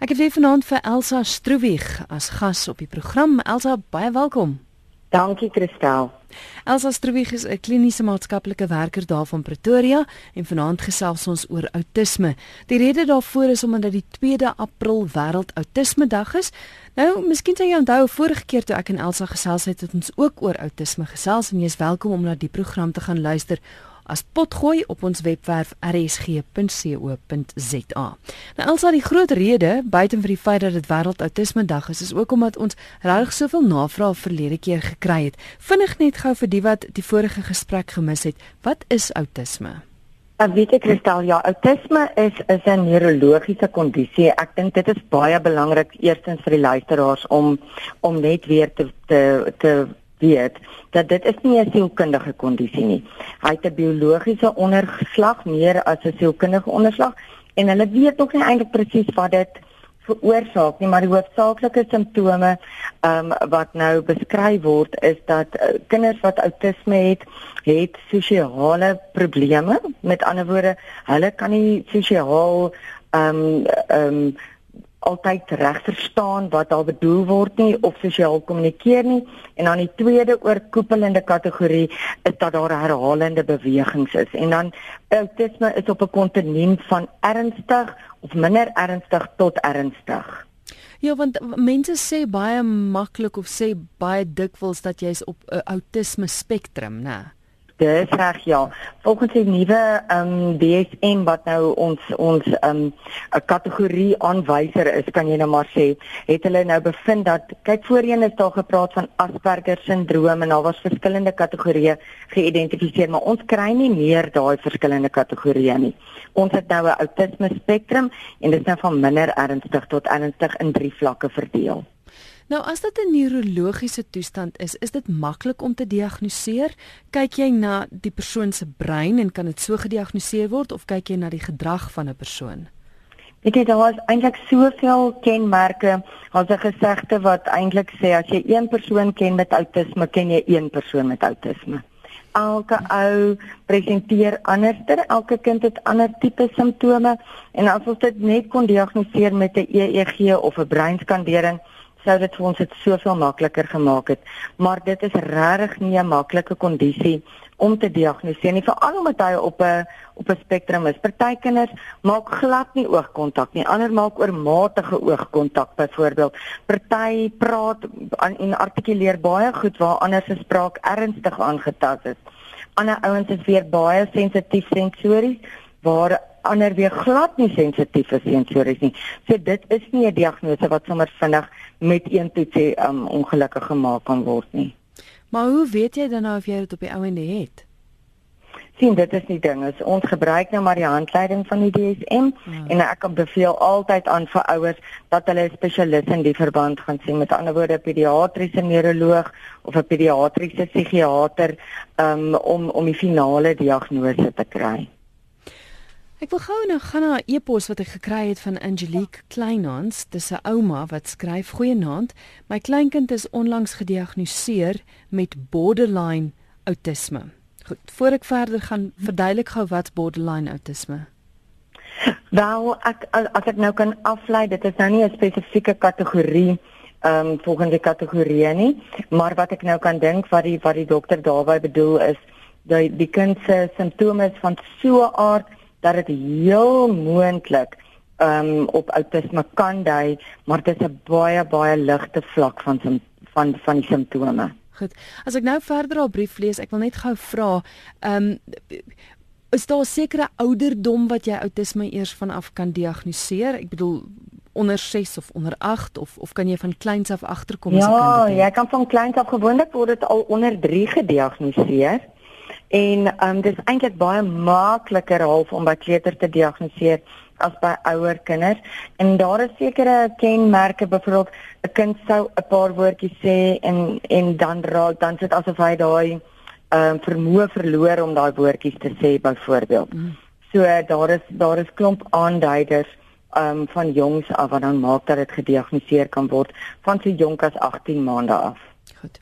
Ek het weer vanaand vir Elsa Stroewig as gas op die program. Elsa, baie welkom. Dankie, Christel. Elsa Stroewig is 'n kliniese maatskaplike werker daar van Pretoria en vanaand gesels ons oor outisme. Die rede daarvoor is omdat dit 2 April wêreld outisme dag is. Nou, miskien sal jy onthou vorige keer toe ek en Elsa gesels het, het ons ook oor outisme gesels en jy is welkom om na die program te gaan luister as potgooi op ons webwerf rsg.co.za. Nou alsa die groot rede buiten vir die feit dat dit wêreld outisme dag is, is ook omdat ons regtig soveel navrae verlede keer gekry het. Vinnig net gou vir die wat die vorige gesprek gemis het, wat is outisme? Ek weet ek kristal ja, outisme is is 'n neurologiese kondisie. Ek dink dit is baie belangrik eerstens vir die luisteraars om om net weer te te te weet dat dit is nie 'n sielkundige kondisie nie. Hy het 'n biologiese onderslag meer as 'n sielkundige onderslag en hulle weet nog nie eintlik presies wat dit veroorsaak nie, maar die hoofsaaklike simptome ehm um, wat nou beskryf word is dat uh, kinders wat outisme het, het sosiale probleme. Met ander woorde, hulle kan nie sosiaal ehm um, ehm um, altyd reg verstaan wat daar bedoel word nie of sosiaal kommunikeer nie en dan die tweede oorkoepelende kategorie is dat daar herhalende bewegings is en dan autisme is op 'n kontinent van ernstig of minder ernstig tot ernstig. Ja, want mense sê baie maklik of sê baie dikwels dat jy's op 'n autisme spektrum, né? Dis reg ja. Volgens die nuwe ehm um, DSM wat nou ons ons ehm um, 'n kategorie aanwyser is, kan jy nou maar sê, het hulle nou bevind dat kyk voorheen is daar gepraat van Asperger sindroom en daar was verskillende kategorieë geïdentifiseer, maar ons kry nie meer daai verskillende kategorieë nie. Ons het nou 'n autisme spektrum en dit is nou van minder ernstig tot ernstig in drie vlakke verdeel. Nou as dit 'n neurologiese toestand is, is dit maklik om te diagnoseer? Kyk jy na die persoon se brein en kan dit so gediagnoseer word of kyk jy na die gedrag van 'n persoon? Ek het daar is eintlik soveel kenmerke, as 'n gesegde wat eintlik sê as jy een persoon ken met outisme, ken jy een persoon met outisme. Elke ou presenteer anderster, elke kind het ander tipe simptome en as ons dit net kon diagnoseer met 'n EEG of 'n breinskandering, sou dit vir ons dit soveel makliker gemaak het. Maar dit is regtig nie 'n maklike kondisie om te diagnoseer nie, veral omdat hy op 'n op 'n spektrum is. Party kinders maak glad nie oogkontak nie, ander maak oormatige oogkontak byvoorbeeld. Party praat en artikuleer baie goed waar ander se spraak ernstig aangetast is. Ander ouens is weer baie sensitief sensories waar ander weer glad nie sensitief is sensories nie. So dit is nie 'n diagnose wat sommer vinnig met een toetsie um ongelukkig gemaak kan word nie. Maar hoe weet jy dan nou of jy dit op die ou ende het? Sien, dit is die ding. Is, ons gebruik nou maar die handleiding van die DSM ja. en ek kan beveel altyd aan vir ouers dat hulle 'n spesialis in die verband gaan sien. Met ander woorde, 'n pediatriese neuroloog of 'n pediatriese psigiater um om om die finale diagnose te kry. Ek wil gou nou gaan na 'n e-pos wat ek gekry het van Angelique Kleinhans, dis 'n ouma wat skryf: "Goeienaand, my kleinkind is onlangs gediagnoseer met borderline outisme." Goed, voor ek verder gaan, verduidelik gou wat borderline outisme. Wel, ek as ek nou kan aflei, dit is nou nie 'n spesifieke kategorie ehm um, volgens die kategorie nie, maar wat ek nou kan dink wat die wat die dokter daarby bedoel is, dat die kind se simptome is van so 'n aard dat dit heel moontlik um op outisme kan dui, maar dit is 'n baie baie ligte vlak van van van die simptome. Goed. As ek nou verder op brief lees, ek wil net gou vra, um is daar 'n sekere ouderdom wat jy outisme eers vanaf kan diagnoseer? Ek bedoel onder 6 of onder 8 of of kan jy van kleins af agterkom as 'n kind? Ja, jy kan van kleins af gewoonlik word dit al onder 3 gediagnoseer. En ehm um, dis eintlik baie makliker half om by kleuter te diagnoseer as by ouer kinders. En daar is sekere kenmerke, byvoorbeeld 'n kind sou 'n paar woordjies sê en en dan raak dan sit asof hy daai ehm um, vermoë verloor om daai woordjies te sê byvoorbeeld. Mm. So daar is daar is klomp aanduiders ehm um, van jongs af wat dan maak dat dit gediagnoseer kan word van so jonk as 18 maande af. Goed.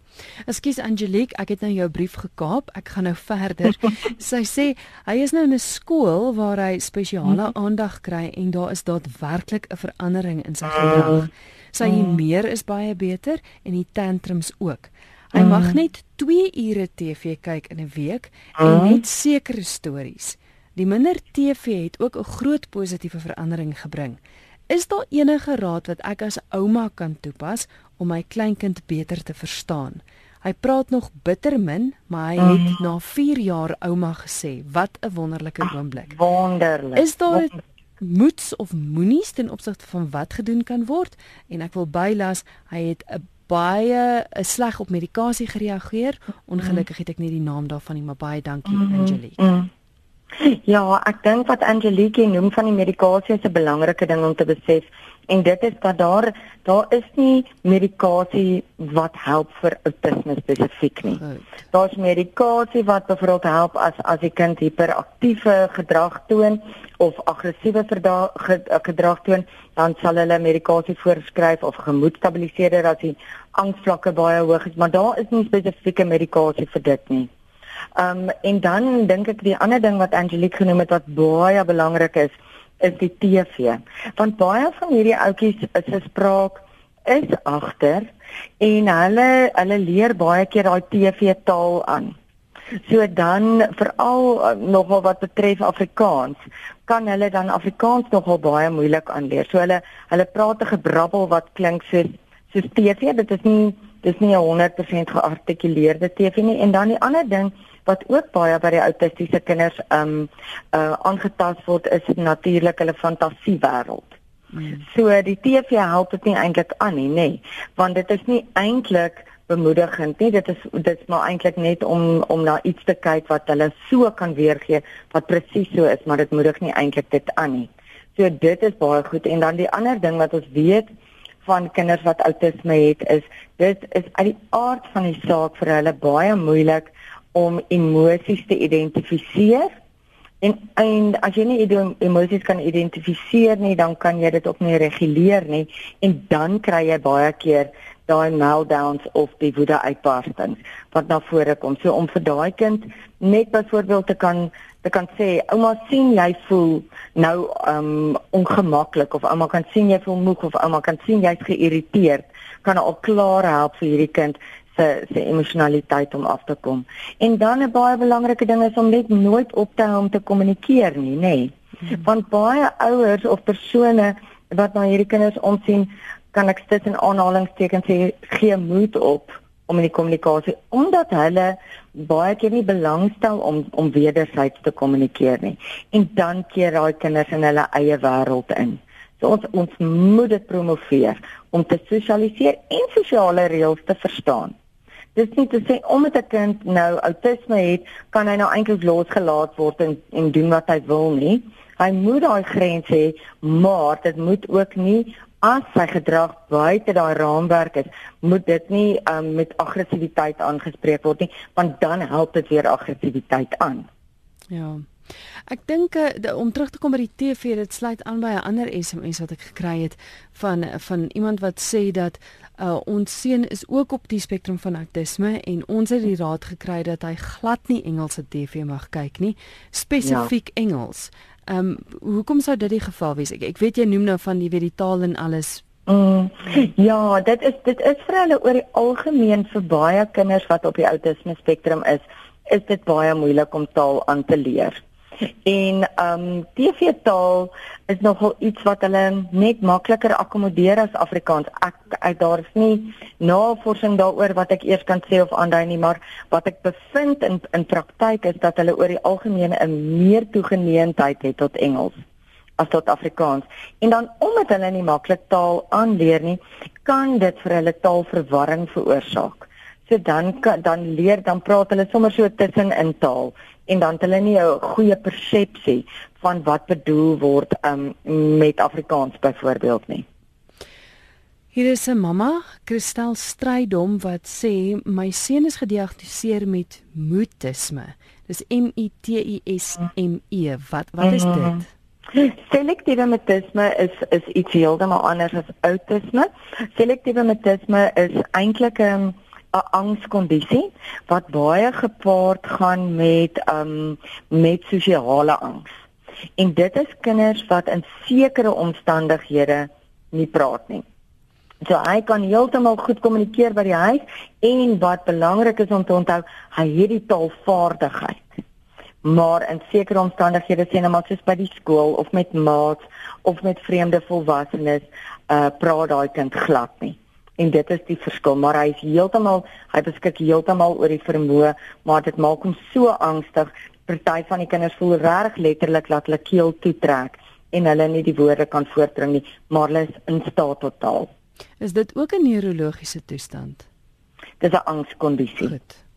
Ekskuus Angelique, ek het nou jou brief gekaap. Ek gaan nou verder. sy sê hy is nou in 'n skool waar hy spesiale mhm. aandag kry en daar is daadwerklik 'n verandering in sy gedrag. Sy humeur is baie beter en die tantrums ook. Hy mag net 2 ure TV kyk in 'n week en net sekere stories. Die minder TV het ook 'n groot positiewe verandering gebring. Is daar enige raad wat ek as ouma kan toepas om my kleinkind beter te verstaan? Hy praat nog bitter min, maar hy het mm. na 4 jaar ouma gesê, wat 'n wonderlike oomblik. Wonderlik. Is daar moets of moenies ten opsigte van wat gedoen kan word? En ek wil bylas, hy het 'n baie 'n sleg op medikasie gereageer. Ongelukkig het ek nie die naam daarvan nie, maar baie dankie mm -hmm. Angelique. Mm -hmm. Ja, ek dink wat Angelique noem van die medikasie is 'n belangrike ding om te besef en dit is dat daar daar is nie medikasie wat help vir autisme spesifiek nie. Daar's medikasie wat byvoorbeeld help as as die kind hiperaktiewe gedrag toon of aggressiewe gedrag toon, dan sal hulle medikasie voorskryf of gemoedstabiliseerder as die angsvlakke baie hoog is, maar daar is nie spesifieke medikasie vir dit nie. Ehm um, en dan dink ek die ander ding wat Angelique genoem het wat baie belangrik is, is die TV. Want baie van hierdie ouetjies is se spraak is agter en hulle hulle leer baie keer daai TV taal aan. So dan veral uh, nogal wat betref Afrikaans, kan hulle dan Afrikaans nogal baie moeilik aanleer. So hulle hulle praat 'n gebrabbel wat klink soos soos TV. Dit is nie dis nie 'n 100% geartikuleerde TV nie. En dan die ander ding wat ook baie by die autistiese kinders um uh aangetast word is natuurlik hulle fantasiewêreld. Mm. So die TV help dit nie eintlik aan nie, nê, nee, want dit is nie eintlik bemoedigend nie. Dit is dit is maar eintlik net om om na iets te kyk wat hulle so kan weergee wat presies so is, maar dit moedig nie eintlik dit aan nie. So dit is baie goed en dan die ander ding wat ons weet van kinders wat outisme het is dit is uit die aard van die saak vir hulle baie moeilik om emosies te identifiseer. En en as jy nie emosies kan identifiseer nie, dan kan jy dit ook nie reguleer nie en dan kry jy baie keer daai meltdowns of die woede uitbarstings wat na vore kom. So om vir daai kind net byvoorbeeld te kan te kan sê, ouma sien jy voel nou um ongemaklik of ouma kan sien jy voel moeg of ouma kan sien jy's geïrriteerd, kan al klaar help vir hierdie kind se se emosionaliteit om af te kom. En dan 'n baie belangrike ding is om net nooit op te hou om te kommunikeer nie, nê. Nee. Hmm. Want baie ouers of persone wat na hierdie kinders omsien, kan ek dit in aanhalingstekens sê gee moed op om in die kommunikasie omdat hulle baie keer nie belangstel om om wederzijds te kommunikeer nie. En dan keer daai kinders in hulle eie wêreld in. So ons ons moet dit promoveer om te sosialiseer en sosiale reëls te verstaan. Dis nie te sê omdat 'n kind nou outisme het, kan hy nou eintlik losgelaat word en en doen wat hy wil nie. Hy moet daai grens hê, maar dit moet ook nie as sy gedrag buite daai raamwerk is, moet dit nie um, met aggressiwiteit aangespreek word nie, want dan help dit weer aggressiwiteit aan. Ja. Ek dink uh, om terug te kom by die TV, dit sluit aan by 'n ander SMS wat ek gekry het van van iemand wat sê dat uh, ons seun is ook op die spektrum van autisme en ons het die raad gekry dat hy glad nie Engelse TV mag kyk nie, spesifiek ja. Engels. Ehm um, hoekom sou dit die geval wees? Ek, ek weet jy noem nou van die weet die taal en alles. Mm, ja, dit is dit is vir hulle oor die algemeen vir baie kinders wat op die autisme spektrum is, is dit baie moeilik om taal aan te leer. En ehm um, TV taal is nogal iets wat hulle net makliker akkommodeer as Afrikaans. Ek, ek daar is nie navorsing daaroor wat ek eers kan sê of aandui nie, maar wat ek bevind in in praktyk is dat hulle oor die algemeen 'n meer toegeneentheid het tot Engels as tot Afrikaans. En dan omdat hulle nie maklik taal aanleer nie, kan dit vir hulle taalverwarring veroorsaak. So dan dan leer dan praat hulle sommer so tussen in taal en dan het hulle nie 'n goeie persepsie van wat bedoel word um, met Afrikaans byvoorbeeld nie. Hier is 'n mamma, Christel Strydom wat sê my seun is gediagnoseer met mutisme. Dis M U T I S M E. Wat wat is dit? Selektiewe mutisme is is iets heeltemal anders as outisme. Selektiewe mutisme is eintlik 'n 'n angskondisie wat baie gepaard gaan met um met sosiale angs. En dit is kinders wat in sekere omstandighede nie praat nie. So hy kan heeltemal goed kommunikeer by die huis en wat belangrik is om te onthou, hy het die taalvaardigheid. Maar in sekere omstandighede sien nou maar soos by die skool of met maats of met vreemde volwassenes, uh praat daai kind glad nie en dit is die verskil maar hy is heeltemal hy beskik heeltemal oor die vermoë maar dit maak hom so angstig. Party van die kinders voel reg letterlik dat hulle keel toetrek en hulle nie die woorde kan voortbring nie maar hulle is in staat tot taal. Is dit ook 'n neurologiese toestand? Dis 'n angskondisie goed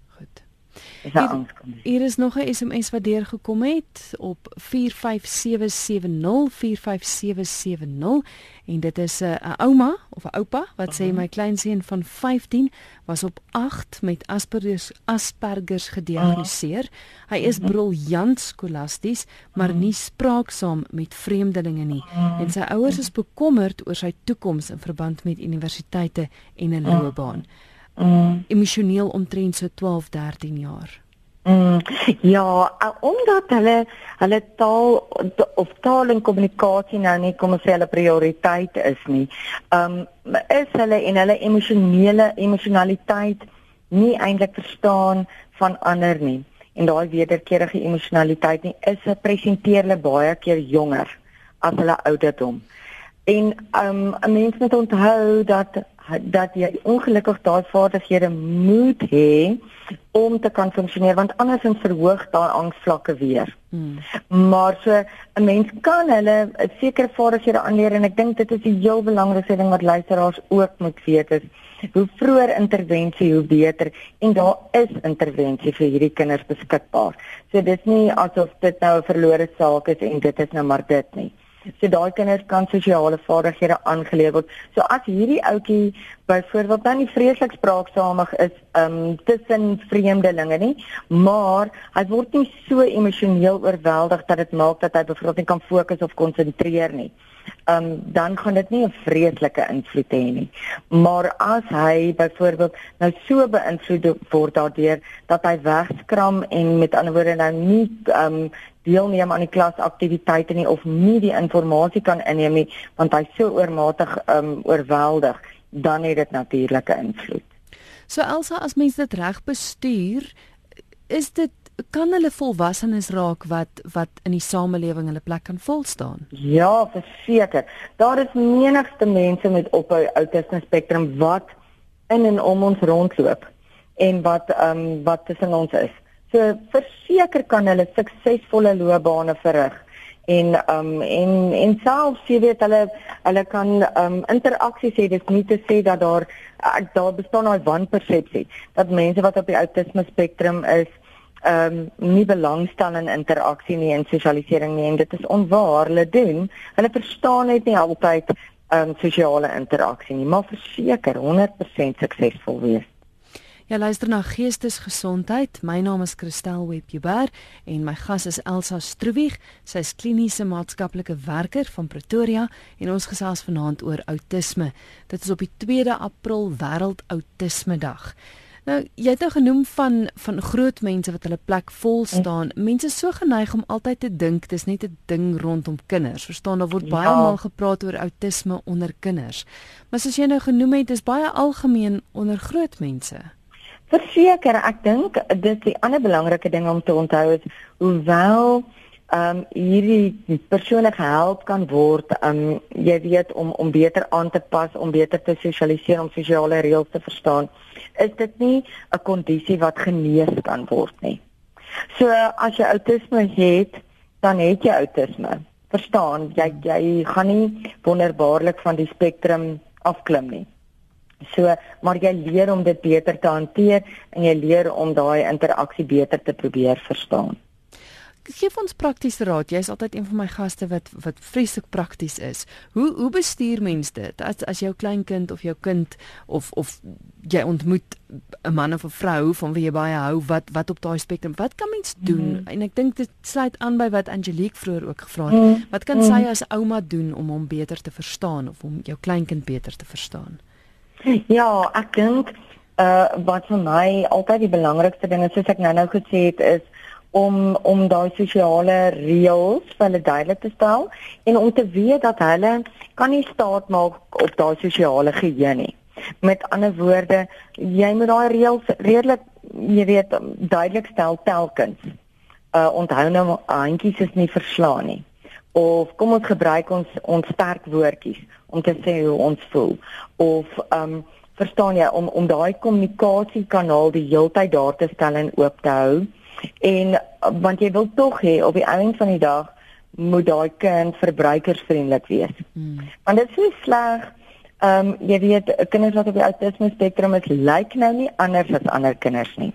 is angskondisie hier is nog 'n SMS wat deurgekom het op 45770 45770 en dit is 'n uh, ouma of 'n oupa wat uh -huh. sê my kleinseun van 15 was op 8 met Asperger's Asperger's gediagnoseer. Uh -huh. Hy is uh -huh. briljant skolasties, maar -huh. nie spraaksaam met vreemdelinge nie. Uh -huh. En sy ouers is bekommerd oor sy toekoms in verband met universiteite en 'n loopbaan. Uh -huh. Emosioneel omtrent so 12, 13 jaar. Mm, ja, omdat hulle hulle taal of taal en kommunikasie nou nie kom ons sê hulle prioriteit is nie. Um is hulle en hulle emosionele emosionaliteit nie eintlik verstaan van ander nie. En daai wederkerige emosionaliteit nie is 'n presenteer hulle baie keer jonger as hulle ouderdom. En um 'n mens moet onthou dat dat jy ongelukkig daai vaardighede moet hê om te kan funksioneer want andersins verhoog daai angsvlakke weer. Hmm. Maar so 'n mens kan hulle 'n sekere vaardighede aanleer en ek dink dit is die heel belangrikste ding wat luisteraars ook moet weet is hoe vroeër intervensie hoe beter en daar is intervensie vir hierdie kinders beskikbaar. So dis nie asof dit nou 'n verlore saak is en dit is nou maar dit nie. So daai kinders kan sosiale vaardighede aangeleer word. So as hierdie ouetjie byvoorbeeld dan nie vreeslik spraaksamig is um tussen vreemdelinge nie, maar hy word nie so emosioneel oorweldig dat dit maak dat hy byvoorbeeld nie kan fokus of konsentreer nie. Um dan gaan dit nie 'n vreeslike invloed hê nie. Maar as hy byvoorbeeld nou so beïnvloed word daardeur dat hy wegskram en met ander woorde nou nie um deelneem aan die klasaktiwiteite nie of nie die inligting kan inneem nie want hy so oormatig um oorweldig dan het dit natuurlike invloed. So Elsa as mens dit reg bestuur is dit kan hulle volwassenes raak wat wat in die samelewing hulle plek kan vol staan. Ja, verseker. Daar is menigste mense met op 'n autisme spektrum wat in en om ons rondloop en wat ehm um, wat tussen ons is. So verseker kan hulle suksesvolle loopbane verrig. En um en en selfs jy weet hulle hulle kan um interaksies hê. Dis nie te sê dat daar daar bestaan 'n wanpersepsie dat mense wat op die autisme spektrum is um nie belangstel in interaksie nie en sosialisering nie. En dit is onwaar. Hulle doen hulle verstaan net nie altyd um sosiale interaksie nie. Maar verseker 100% suksesvol wees Ja luister na Geestesgesondheid. My naam is Christel Webber en my gas is Elsa Stroebig. Sy is kliniese maatskaplike werker van Pretoria en ons gesels vanaand oor outisme. Dit is op die 2de April Wêreld Outisme Dag. Nou, jy het nou genoem van van groot mense wat hulle plek vol staan. Mense is so geneig om altyd te dink dis net 'n ding rondom kinders. Verstaan, daar word baie ja. maal gepraat oor outisme onder kinders. Maar soos jy nou genoem het, is baie algemeen onder groot mense. Verseker, ek dink dit die ander belangrike ding om te onthou is hoewel ehm um, hierdie persone gehelp kan word om um, jy weet om om beter aan te pas, om beter te sosialiseer, om sosiale reëls te verstaan, is dit nie 'n kondisie wat genees kan word nie. So as jy outisme het, dan het jy outisme. Verstaan, jy jy gaan nie wonderbaarlik van die spektrum afklim nie. So, maar jy leer om dit beter te hanteer en jy leer om daai interaksie beter te probeer verstaan. Geef ons praktiese raad. Jy's altyd een van my gaste wat wat vreeslik prakties is. Hoe hoe bestuur mens dit? As as jou kleinkind of jou kind of of jy ontmoet 'n man of 'n vrou van wie jy baie hou wat wat op daai spektrum, wat kan mens doen? Mm. En ek dink dit sluit aan by wat Angelique vroeër ook gevra het. Mm. Wat kan mm. sy as ouma doen om hom beter te verstaan of om jou kleinkind beter te verstaan? Ja, ek dink uh wat vir my altyd die belangrikste ding is soos ek nou-nou gesê het is om om daai sosiale reëls vir hulle duidelik te stel en om te weet dat hulle kan nie staat maak op daai sosiale geheue nie. Met ander woorde, jy moet daai reëls redelik jy weet duidelik stel telkens. Uh onthou nou handjies is nie verslaan nie. Of kom ons gebruik ons ons sterk woordjies om te sê hoe ons voel of um verstaan jy om om daai kommunikasiekanaal die heeltyd daar te stel en oop te hou En want jy wil tog hê op die einde van die dag moet daai kind verbruikersvriendelik wees. Hmm. Want dit is so sleg. Ehm um, jy weet kinders wat op die autisme spektrum is, lyk nou nie anders as ander kinders nie.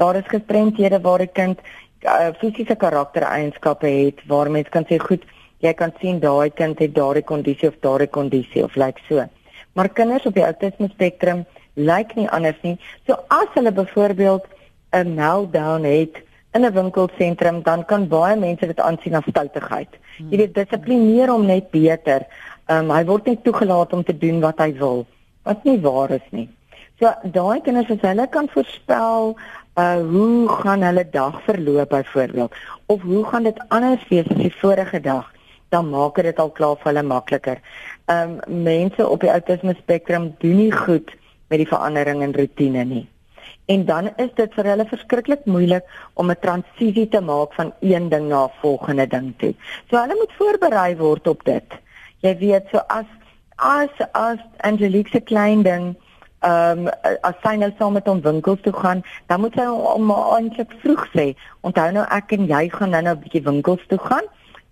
Daar is gestremdhede waar 'n kind uh, fisiese karaktereienskappe het waar mens kan sê goed, jy kan sien daai kind het daardie kondisie of daardie kondisie of lyk so. Maar kinders op die autisme spektrum lyk nie anders nie. So as hulle byvoorbeeld 'n meltdown het in 'n winkelsentrum, dan kan baie mense dit aansien as stoutigheid. Jy weet, dissiplineer hom net beter. Um, hy word net toegelaat om te doen wat hy wil, wat nie waar is nie. So daai kinders as hulle kan voorspel uh hoe gaan hulle dag verloop byvoorbeeld of hoe gaan dit anders wees as die vorige dag dan maak dit al klaar vir hulle makliker. Um mense op die autisme spektrum doen nie goed met die verandering in rotine nie en dan is dit vir hulle verskriklik moeilik om 'n transisie te maak van een ding na 'n volgende ding toe. So hulle moet voorberei word op dit. Jy weet so as as as Angelique se klein ding ehm um, as sy nou saam met hom winkels toe gaan, dan moet sy hom eintlik vroeg sê. Onthou nou ek en jy gaan nou nou 'n bietjie winkels toe gaan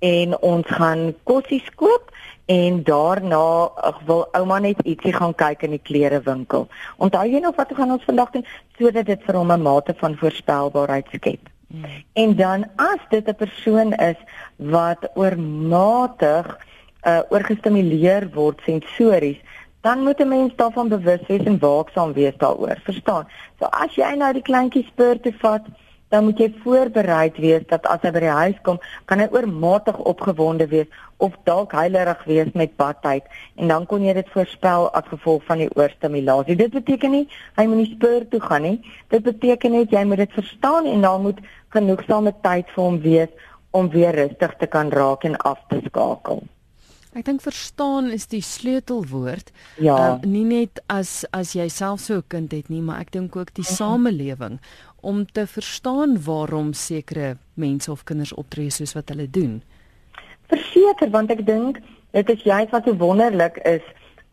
en ons gaan kossies koop en daarna ek wil ouma net ietsie gaan kyk in die klerewinkel. Onthou jy nog wat gaan ons vandag doen sodat dit vir hom 'n mate van voorspelbaarheid skep. Hmm. En dan as dit 'n persoon is wat oormatig uh oorgestimuleer word sensories, dan moet 'n mens daarvan bewus wees en waaksaam wees daaroor. Verstaan? So as jy nou die kleintjie speur te vat, dan moet jy voorbereid wees dat as hy by die huis kom, kan hy oormatig opgewonde wees of dalk huilerig wees met badtyd en dan kon jy dit voorspel as gevolg van die oorstimulasie. Dit beteken nie hy moet nie spoor toe gaan nie. Dit beteken net jy moet dit verstaan en dan moet genoegsame tyd vir hom wees om weer rustig te kan raak en af te skakel. Ek dink verstaan is die sleutelwoord. Ja. Uh, nie net as as jy self so 'n kind het nie, maar ek dink ook die mm -hmm. samelewing om te verstaan waarom sekere mense of kinders optree soos wat hulle doen. Verseker, want ek dink dit is juist wat so wonderlik is,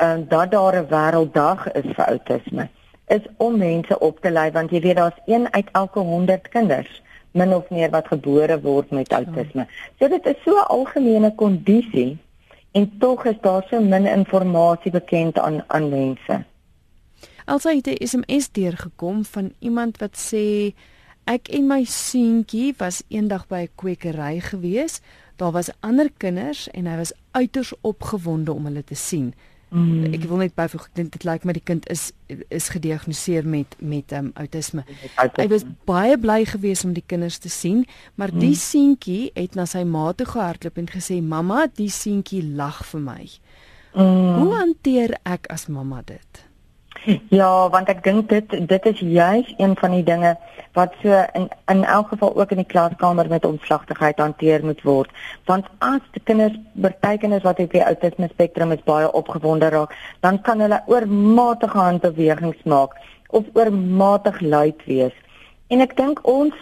uh, dat daar 'n wêrelddag is vir outisme. Is om mense op te lei want jy weet daar's 1 uit elke 100 kinders min of meer wat gebore word met outisme. So dit is so 'n algemene kondisie en tog is daar so min inligting bekend aan aan mense. Elsa het 'n SMS deurgekom van iemand wat sê ek en my seentjie was eendag by 'n kwekery gewees. Daar was ander kinders en hy was uiters opgewonde om hulle te sien. Mm. Ek wil net byvoeg dit, dit lyk my die kind is is gediagnoseer met met um, autisme. Hy was baie bly geweest om die kinders te sien, maar die mm. seentjie het na sy ma toe gehardloop en gesê: "Mamma, die seentjie lag vir my." Mm. Hoe hanteer ek as mamma dit? Ja, want ek dink dit dit is juis een van die dinge wat so in in elk geval ook in die klaskamer met omslagtigheid hanteer moet word. Want as die kinders, partykeers wat op die autisme spektrum is baie opgewonde raak, dan kan hulle oormatige handbewegings maak of oormatig luid wees. En ek dink ons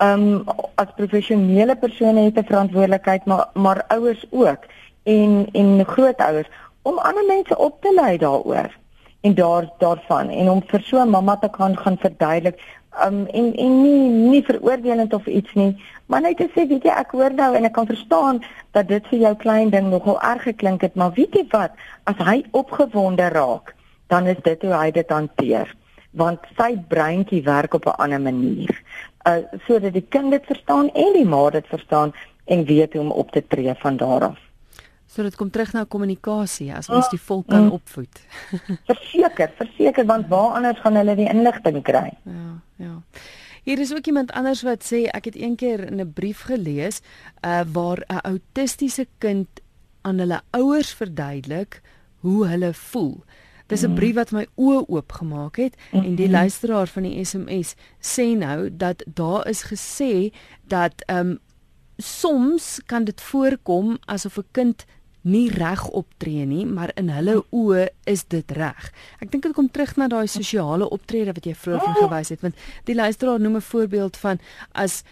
ehm um, as professionele persone het 'n verantwoordelikheid, maar maar ouers ook en en grootouers om ander mense op te lei daaroor en daar daarvan. En om vir so 'n mamma te kan gaan verduidelik um en en nie nie veroordelend of iets nie maar net te sê weet jy ek hoor nou en ek kan verstaan dat dit vir jou klein ding nogal erg geklink het maar weet jy wat? As hy opgewonde raak dan is dit hoe hy dit hanteer. Want sy breintjie werk op 'n ander manier. Uh sodat die kind dit verstaan en die ma dit verstaan en weet hoe om op te tree van daar af So dit kom terug na kommunikasie as ons die volk kan mm. opvoed. verseker, verseker want waar anders gaan hulle die inligting kry? Ja, ja. Hier is ook iemand anders wat sê ek het eendag in 'n brief gelees uh waar 'n autistiese kind aan hulle ouers verduidelik hoe hulle voel Dis 'n mm. brief wat my oë oopgemaak het en die luisteraar van die SMS sê nou dat daar is gesê dat ehm um, soms kan dit voorkom asof 'n kind nie reg optree nie, maar in hulle oë is dit reg. Ek dink dit kom terug na daai sosiale optrede wat jy vroeër van gewys het, want die luisteraar noem 'n voorbeeld van as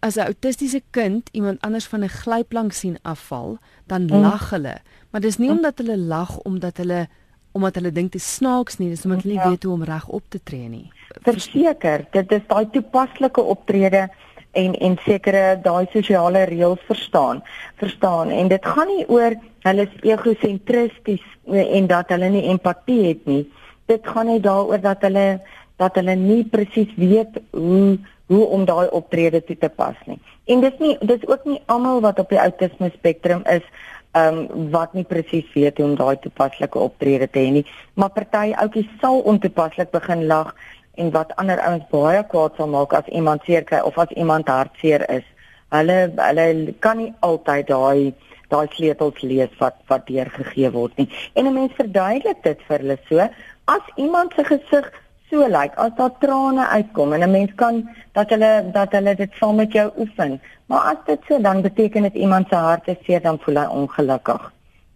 as 'n autistiese kind iemand anders van 'n glyplank sien afval, dan mm. lag hulle. Maar dis nie omdat hulle lag omdat hulle omdat hulle dink dit snaaks nie, dis omdat hulle nie ja. weet hoe om reg op te tree nie. Verseker, dit is daai toepaslike optrede en en sekere daai sosiale reëls verstaan verstaan. En dit gaan nie oor hulle is egosentristies en dat hulle nie empatie het nie. Dit gaan net daaroor dat hulle dat hulle nie presies weet hoe hoe om daai optrede toe te pas nie. En dis nie dis ook nie almal wat op die autisme spektrum is ehm um, wat nie presies weet hoe om daai toepaslike optrede te hê nie. Maar party ouetjies sal ontoepaslik begin lag en wat ander ouens baie kwaad sal maak as iemand seer kry of as iemand hartseer is. Hulle hulle kan nie altyd daai daai sleutels lees wat wat deurgegee word nie. En 'n mens verduidelik dit vir hulle so as iemand se gesig so lyk, like, as daar trane uitkom en 'n mens kan dat hulle dat hulle dit saam met jou oefen. Maar as dit so dan beteken dit iemand se hart is seer dan voel hy ongelukkig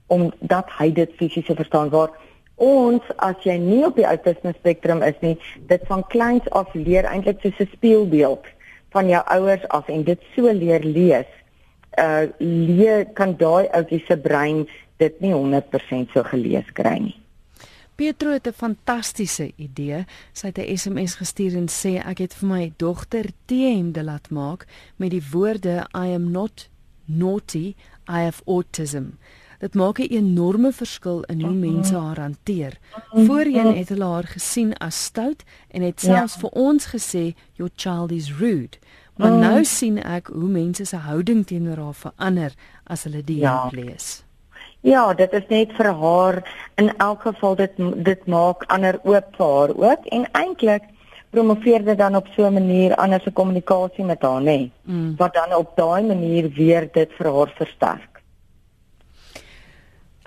omdat hy dit fisies verstaan word ons as jy nie op die autisme spektrum is nie, dit van kleins af leer eintlik soos 'n speelbeeld van jou ouers af en dit so leer lees. Uh leer kan daai ouetjie se brein dit nie 100% so gelees kry nie. Pietro het 'n fantastiese idee. Sy het 'n SMS gestuur en sê ek het vir my dogter T-hemde laat maak met die woorde I am not naughty, I have autism. Dit maak 'n enorme verskil in hoe mense haar hanteer. Voorheen het hulle haar gesien as stout en het selfs ja. vir ons gesê your child is rude. Maar mm. nou sien ek hoe mense se houding teenoor haar verander as hulle die ja. lees. Ja, dit is net vir haar in elk geval dit dit maak ander oop vir haar ook en eintlik promoveer dit dan op so 'n manier anders se kommunikasie met haar nê. Mm. Wat dan op daai manier weer dit vir haar versterk.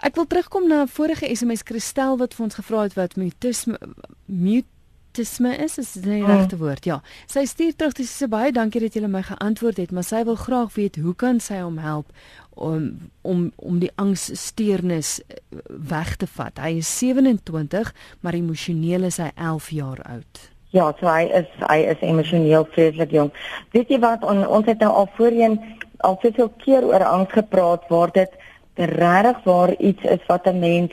Ek wil terugkom na 'n vorige SMS Christel wat vir ons gevra het wat mutisme mutisme is, is dit die regte woord? Ja. Sy stuur terug dis so baie dankie dat jy my geantwoord het, maar sy wil graag weet hoe kan sy hom help om om om die angssteurnis eh, weg te vat. Hy is 27, maar emosioneel is hy 11 jaar oud. Ja, so hy is hy is emosioneel vreeslik jong. Weet jy wat on, ons het nou al voorheen al soveel keer oor angs gepraat waar dit regtig waar iets is wat 'n mens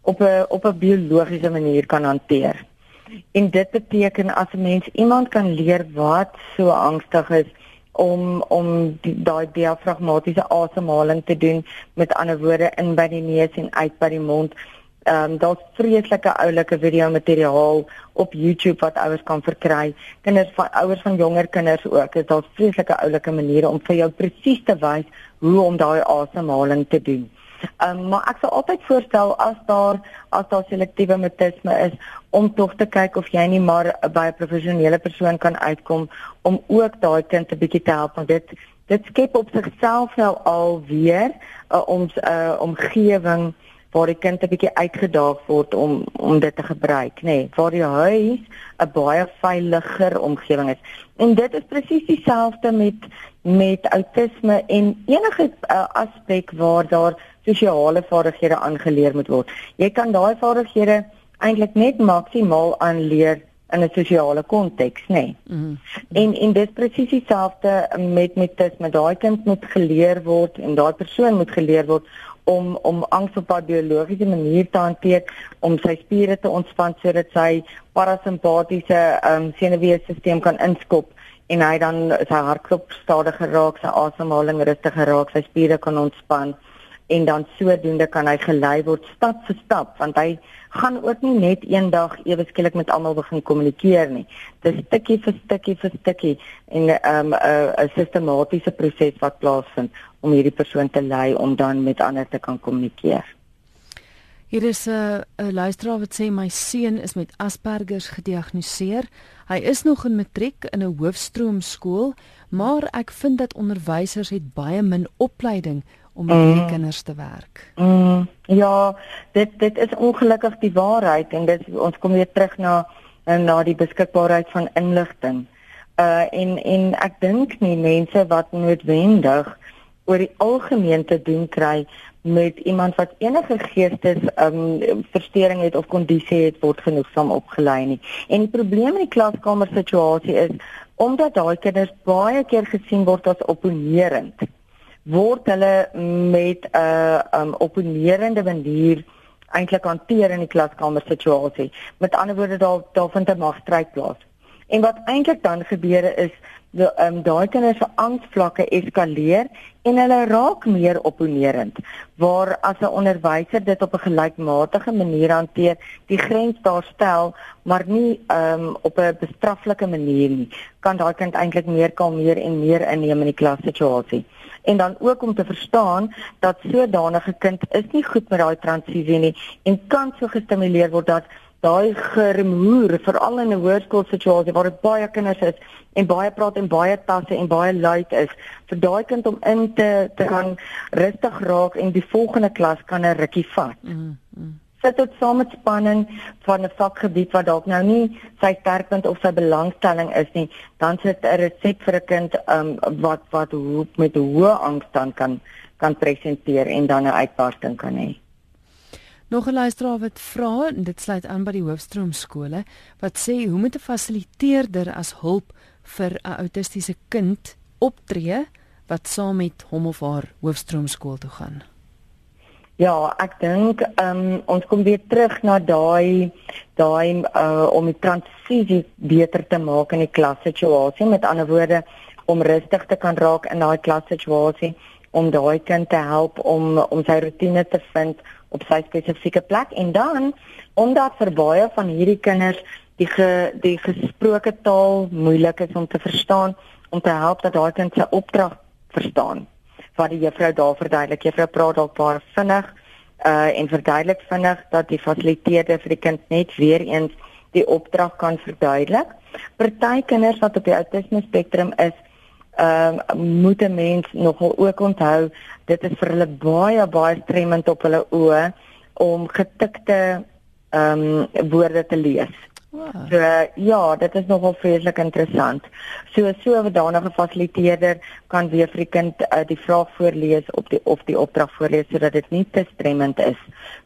op 'n op 'n biologiese manier kan hanteer. En dit beteken as 'n mens iemand kan leer wat so angstig is om om daai diafragmatiese asemhaling te doen met ander woorde in by die neus en uit by die mond. Ehm um, daar's vreeslike oulike video materiaal op YouTube wat ouers kan verkry. Kinders van ouers van jonger kinders ook. Dit is vreeslike oulike maniere om vir jou presies te wys hoe om daai asemhaling te doen. Ehm um, maar ek sal altyd voorstel as daar as daar selektiewe mutisme is om tog te kyk of jy nie maar by 'n professionele persoon kan uitkom om ook daai kind 'n bietjie te help want dit dit skep op sigself nou al weer 'n uh, ons 'n uh, omgewing waar die kind 'n bietjie uitgedaag word om om dit te gebruik, nê, nee, waar die huis 'n baie veiliger omgewing is. En dit is presies dieselfde met met autisme en enige uh, aspek waar daar sosiale vaardighede aangeleer moet word. Jy kan daai vaardighede eintlik net maksimaal aanleer in 'n sosiale konteks, nê. Nee. Mm -hmm. En en dit presies dieselfde met met dit met daai kind moet geleer word en daai persoon moet geleer word om om angs op 'n biologiese manier te hanteer om sy spiere te ontspan sodat sy parasimpatiese um, senuweestelsel kan inskop en hy dan sy hartklop stadiger raak, sy asemhaling rustiger raak, sy spiere kan ontspan en dan sodoende kan hy gelei word stap vir stap want hy gaan ook nie net eendag ewe skielik met almal begin kommunikeer nie. Dis stukkie vir stukkie vir stukkie en 'n um, 'n sistematiese proses wat plaasvind om hierdie persoon te lei om dan met ander te kan kommunikeer. Hier is 'n 'n luisteraar wat sê my seun is met Asperger gediagnoseer. Hy is nog in matriek in 'n hoofstroom skool, maar ek vind dat onderwysers het baie min opleiding om met hierdie mm. kinders te werk. Mm. Ja, dit dit is ongelukkig die waarheid en dit ons kom weer terug na na die beskikbaarheid van inligting. Uh en en ek dink nie mense wat noodwendig oor die algemeen te doen kry met iemand wat enige geestes um verstoring het of kondisie het word genoegsaam opgelei nie. En die probleem in die klaskamer situasie is omdat daai kinders baie keer gesien word as opponerend word hulle met 'n uh, um opponerende manier eintlik hanteer in die klaskamer situasie. Met ander woorde daar daar vind 'n magstryd plaas. En wat eintlik dan gebeur is ehm um, daai kinders se angsvlakke eskaleer en hulle raak meer opponerend waar as 'n onderwyser dit op 'n gelykmatige manier hanteer die grens daar stel maar nie ehm um, op 'n bestraflike manier nie kan daai kind eintlik meer kalmeer en meer inneem in die klassituasie. En dan ook om te verstaan dat sodanige kind is nie goed met daai transisie nie en kan so gestimuleer word dat daai geremoer veral in 'n hoërskoolsituasie waar dit baie kinders is en baie praat en baie tasse en baie luid is vir daai kind om in te te gaan rustig raak en die volgende klas kan 'n rukkie vat. Mm, mm. Sit dit saam met spanning van 'n vakgebied wat dalk nou nie sy sterkpunt of sy belangstelling is nie, dan sit 'n resep vir 'n kind um, wat wat hoop met hoë angs dan kan kan presenteer en dan 'n uitbarsting kan hê. Nog 'n luisteraar wat vra en dit sluit aan by die hoofstroom skole wat sê hoe moet 'n fasiliteerder as hulp vir 'n autistiese kind optree wat saam met hom of haar hoofstroom skool toe gaan? Ja, ek dink um, ons kom weer terug na daai daai uh, om die transisie beter te maak in die klassituasie. Met ander woorde om rustig te kan raak in daai klassituasie om daai kind te help om om sy rotine te vind op sy spesifieke plek. En dan omdat vir baie van hierdie kinders die ge, die gesproke taal moeilik is om te verstaan om te help dat daai kind sy opdrag verstaan wat die juffrou daar verduidelik. Juffrou praat dalk baie vinnig uh en verduidelik vinnig dat die fasiliteerder vir die kind net weer eens die opdrag kan verduidelik. Party kinders wat op die autisme spektrum is ehm uh, moet 'n mens nogal ook onthou dit is vir hulle baie baie stremmend op hulle oë om getikte ehm um, woorde te lees. Wow. So ja, dit is nogal vreeslik interessant. So so 'n danige fasiliteerder kan weer vir die kind uh, die vraag voorlees op die of die opdrag voorlees sodat dit nie te stremmend is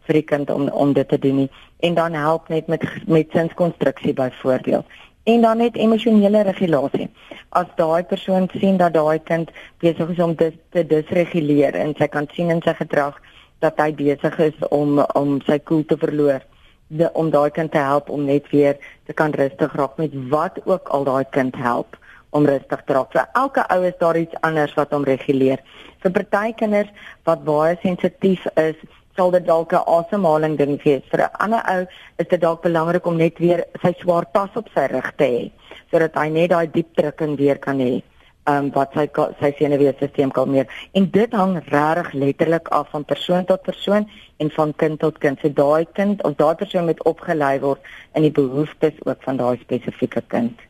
vir die kind om om dit te doen nie en dan help net met met sinskonstruksie byvoorbeeld en dan net emosionele regulasie. As daai persoon sien dat daai kind besig is om dit te disreguleer en sy kan sien in sy gedrag dat hy besig is om om sy koel te verloor, de, om daai kind te help om net weer te kan rustig raak met wat ook al daai kind help om rustig te raak. Vir elke ou is daar iets anders wat hom reguleer. Vir party kinders wat baie sensitief is, sal dit dalk 'n asemhaling ding wees. Vir 'n ander ou is dit dalk belangrik om net weer sy swaar tas op sy rug te hê sodat hy net daai diep drukking weer kan hê. Um wat sy sy senuweestelsel kalmeer. En dit hang regtig letterlik af van persoon tot persoon en van kind tot kind. So daai kind of daai persoon moet opgelei word in die behoeftes ook van daai spesifieke kind.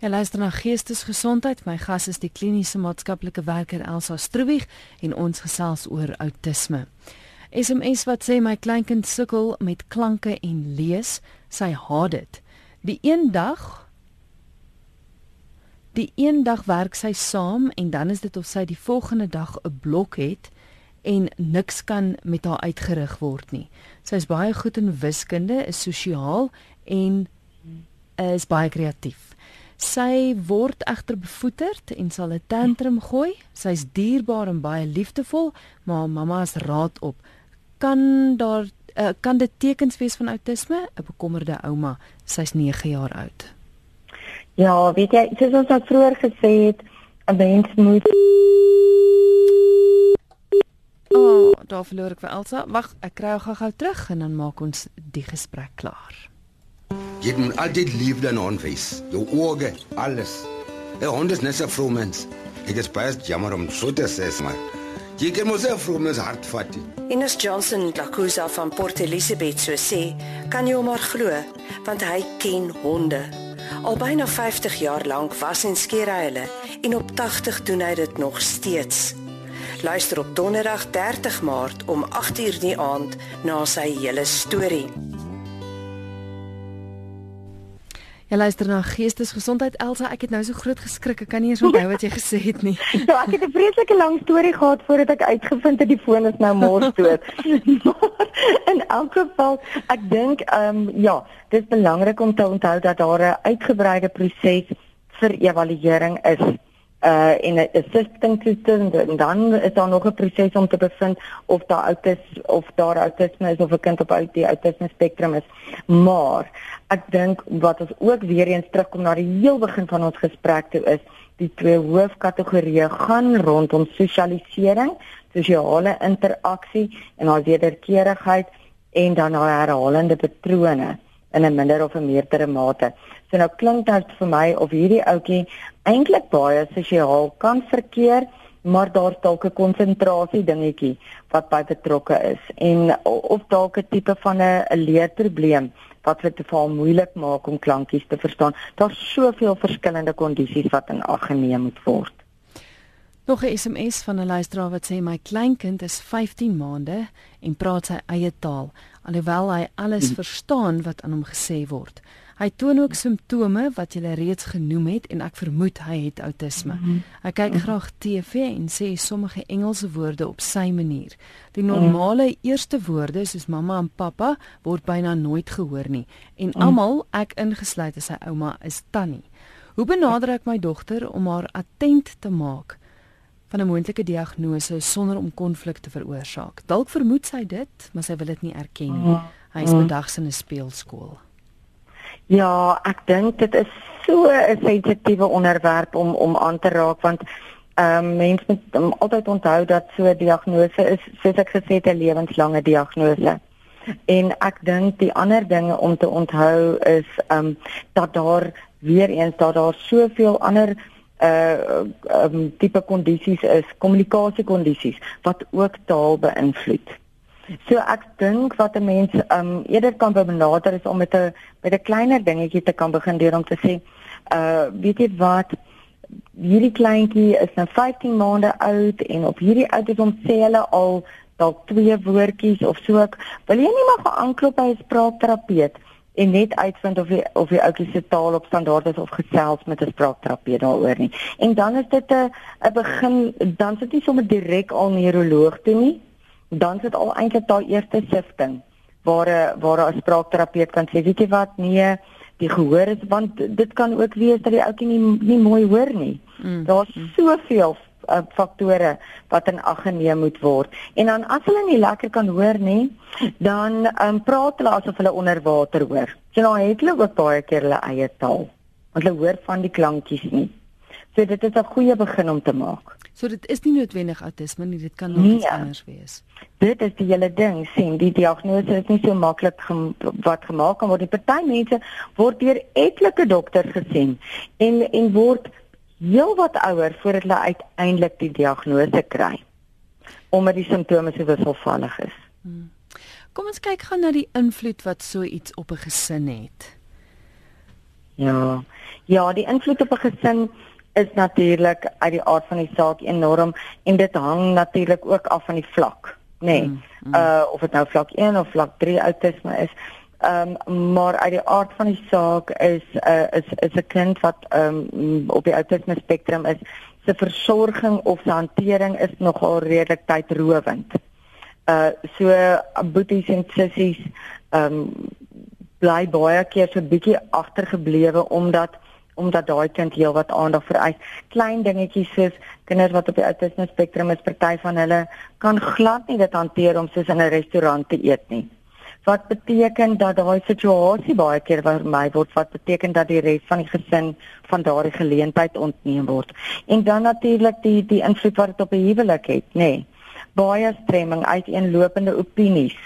Ja, luister na Geestesgesondheid. My gas is die kliniese maatskaplike werker Elsa Stroebig en ons gesels oor outisme. SMS wat sê my kleinkind sukkel met klanke en lees, sy haat dit. Die een dag Die een dag werk sy saam en dan is dit of sy die volgende dag 'n blok het en niks kan met haar uitgerig word nie. Sy is baie goed in wiskunde, is sosiaal en is baie kreatief. Sy word egter bevoeterd en sal 'n tantrum gooi. Sy's dierbaar en baie liefdevol, maar mamma is raad op. Kan daar uh, kan dit tekens wees van outisme 'n bekommerde ouma. Sy's 9 jaar oud. Ja weet jy soos ons al vroeër gesê het 'n mens moet oh daar verloor ek vir Elsa. Wag ek kry gou gou terug en dan maak ons die gesprek klaar jy moet altyd liefde aan hond wys jou oë alles 'n hond is net so vrou mens ek is baie jammer om so te sê maar Jy kan mos vir my hart vat. Ines Johnson Lakusa van Port Elizabeth so sê, kan jy hom maar glo, want hy ken honde. Al byna 50 jaar lank was en skeer hy hulle en op 80 doen hy dit nog steeds. Luister op Donderdag 30 Maart om 8:00 die aand na sy hele storie. Jy luister na Geestesgesondheid Elsa, ek het nou so groot geskrik, ek kan nie eens onthou wat jy gesê het nie. So ek het 'n vreeslike lang storie gehad voordat ek uitgevind het die foon is nou mors dood. maar in elk geval, ek dink ehm um, ja, dit is belangrik om te onthou dat daar 'n uitgebreide proses vir evaluering is uh in 'n assisting toestand en dan is daar nog 'n proses om te bevind of daar outis of daar autisme is of 'n kind op die autisme spektrum is. Maar ek dink wat ons ook weer eens terugkom na die heel begin van ons gesprek toe is die twee hoofkategorieë gaan rondom sosialisering, sosiale interaksie en haar wederkerigheid en dan haar herhalende patrone in 'n minder of 'n meerdere mate. So nou klink dit vir my of hierdie ouetjie eintlik baie sosiaal kan verkeer, maar daar's dalk 'n konsentrasie dingetjie wat by betrokke is en of dalk 'n tipe van 'n leerprobleem wat dit vir hom moeilik maak om klankies te verstaan. Daar's soveel verskillende kondisies wat in ag geneem moet word. Nog 'n SMS van 'n luisteraar wat sê my kleinkind is 15 maande en praat sy eie taal alhoewel hy alles hmm. verstaan wat aan hom gesê word. Hy toon ook simptome wat jy reeds genoem het en ek vermoed hy het outisme. Mhm. Hy kyk mhm. graag TV en sê sommige Engelse woorde op sy manier. Die normale eerste woorde soos mamma en pappa word byna nooit gehoor nie en mhm. almal, ek ingesluit as sy ouma, is tannie. Hoe benader ek my dogter om haar attent te maak van 'n moontlike diagnose sonder om konflik te veroorsaak? Dalk vermoed sy dit, maar sy wil dit nie erken nie. Hy is bedags in 'n speelskool. Ja, ek dink dit is so 'n sensitiewe onderwerp om om aan te raak want ehm um, mense moet um, altyd onthou dat so 'n diagnose is, soos ek gesê het, 'n lewenslange diagnose. En ek dink die ander dinge om te onthou is ehm um, dat daar weer eens dat daar soveel ander uh um, tipe kondisies is, kommunikasiekondisies wat ook taal beïnvloed. So ek dink wat 'n mens um eerder kan benader is om met 'n met 'n kleiner dingetjie te kan begin deur om te sê, uh weet jy wat hierdie kleintjie is nou 15 maande oud en op hierdie ouderdom sê hulle al dalk twee woordjies of so ek wil jy nie maar gaan aanklop by 'n spraakterapeut en net uitvind of die of die ouetjie se taal op standaard is of gesels met 'n spraakterapeut daaroor nie. En dan is dit 'n 'n begin dan sit jy sommer direk al neuroloog toe nie dan sit al eintlik daai eerste sifting waar 'n waar 'n spraakterapeut kan sê weet jy wat nee die gehoor is want dit kan ook wees dat die ouetjie nie nie mooi hoor nie. Mm. Daar's mm. soveel uh, faktore wat in ag geneem moet word. En dan as hulle nie lekker kan hoor nie, dan um, praat hulle asof hulle onder water hoor. So nou het hulle ook baie keer hulle eie taal. Want hulle hoor van die klankies nie. So dit is 'n goeie begin om te maak. So dit is nie noodwendig autisme nie, dit kan nog nee, iets anders wees. Dit is die hele ding, sien, die diagnose is nie so maklik gem wat gemaak kan word. Die party mense word deur etlike dokters gesien en en word heel wat ouer voordat hulle uiteindelik die diagnose kry. Omdat die simptome so wisselvallig is. Hmm. Kom ons kyk gou na die invloed wat so iets op 'n gesin het. Ja. Ja, die invloed op 'n gesin is natuurlik uit die aard van die saak enorm en dit hang natuurlik ook af van die vlak, nê. Nee. Mm, mm. Uh of dit nou vlak 1 of vlak 3 autisme is. Ehm um, maar uit die aard van die saak is uh is is 'n kind wat ehm um, op die autisme spektrum is, se versorging of se hantering is nogal redelik tydrowend. Uh so boeties en sissies ehm um, bly baie keer so 'n bietjie agtergeblewe omdat omdat daai kind heelwat aandag vereis. Klein dingetjies soos kinders wat op die autisme spektrum is, party van hulle kan glad nie dit hanteer om soos in 'n restaurant te eet nie. Wat beteken dat daai situasie baie keer vir my word wat beteken dat die res van die gesin van daardie geleentheid ontneem word. En dan natuurlik die die invloed wat dit op 'n huwelik het, nê. Nee baie stremming uiteenlopende opinies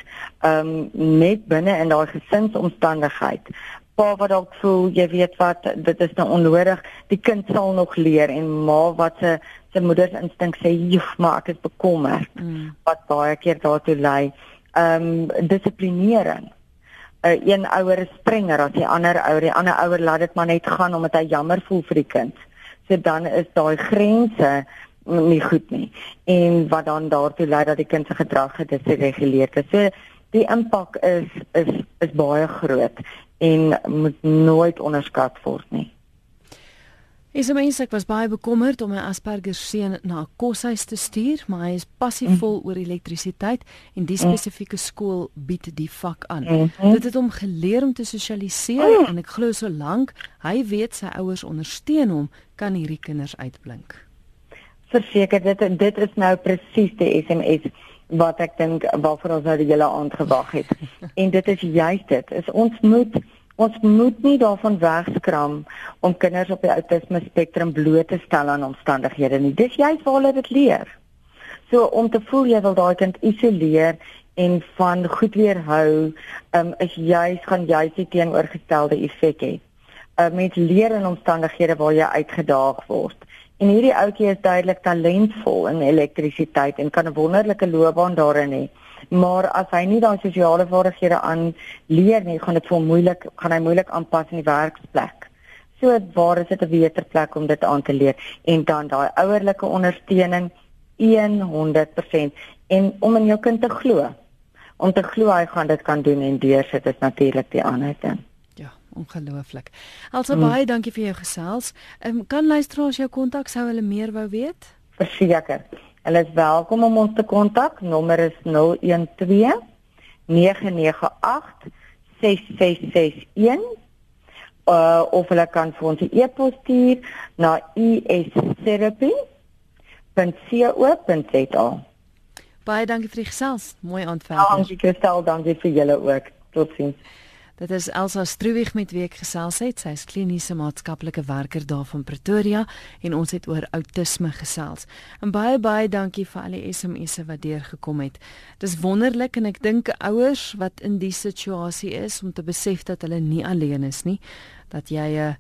um net binne in daai gesinsomstandigheid pa wat dalk voel jy weet wat dit is nou onnodig. Die kind sal nog leer en ma wat se se moeder se instink sê joh maar ek is bekommer mm. wat baie keer daartoe lei. Ehm um, dissiplinering uh, een ouer is strenger as die ander ouer. Die ander ouer laat dit maar net gaan omdat hy jammer voel vir die kind. So dan is daai grense nie goed nie. En wat dan daartoe lei dat die kind se gedrag gedisreguleer is. So die impak is is is baie groot en moet nooit onderskat word nie. Is mens ek was baie bekommerd om my Asperger seun na 'n koshuis te stuur, maar hy is passievol mm. oor elektrisiteit en die spesifieke skool bied die vak aan. Mm -hmm. Dit het hom geleer om te sosialiseer mm. en ek glo solank hy weet sy ouers ondersteun hom, kan hierdie kinders uitblink. Verseker dit dit is nou presies die SMS wat ek dink waarvoor ons nou die hele aand gewag het. en dit is juist dit. Is ons moet Ons moet nie daarvan wegskram om kinders op die outisme spektrum bloot te stel aan omstandighede nie. Dis juist waar hulle dit leer. So om te voel jy wil daai kind isoleer en van goed weerhou, um, is juist gaan juist die teenoorgestelde effek hê. 'n uh, Mens leer in omstandighede waar jy uitgedaag word. En hierdie ouetjie is duidelik talentvol in elektrisiteit en kan 'n wonderlike loopbaan daarin hê maar as hy nie daai sosiale vaardighede aan leer nie, gaan dit vir hom moeilik, gaan hy moeilik aanpas in die werksplek. So waar is dit 'n beter plek om dit aan te leer en dan daai ouerlike ondersteuning 100% en om in jou kind te glo. Om te glo hy gaan dit kan doen en deursit is natuurlik die ander ding. Ongelooflik. Also mm. baie dankie vir jou gesels. Ehm um, kan luisteraars jou kontak sou hulle meer wou weet? Verseker. Hulle is welkom om ons te kontak. Nommer is 012 998 6661. Uh of hulle kan vir ons 'n e-pos stuur na istherapy.co.za. Baie dankie vir die gesels. Mooi aanvaar. Ja, dankie Kristel, dankie vir julle ook. Totsiens. Dit is Elsa Struwig met wie ek gesels het. Sy is kliniese maatskaplike werker daar van Pretoria en ons het oor outisme gesels. En baie baie dankie vir al die SMS'e wat deurgekom het. Dis wonderlik en ek dink ouers wat in die situasie is om te besef dat hulle nie alleen is nie, dat jy 'n uh,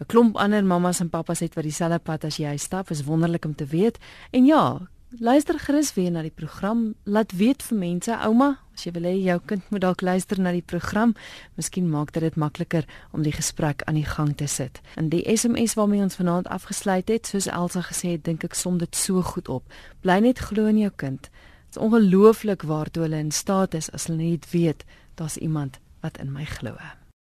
'n klomp ander mammas en pappas het wat dieselfde pad as jy stap, is wonderlik om te weet. En ja, Luister gerus weer na die program. Laat weet vir mense, ouma, as jy wil hê jou kind moet dalk luister na die program, miskien maak dit dit makliker om die gesprek aan die gang te sit. In die SMS waarmee ons vanaand afgesluit het, soos Elsa gesê het, dink ek som dit so goed op. Bly net glo in jou kind. Dit is ongelooflik waartoe hulle in staat is as hulle net weet daar's iemand wat in my glo.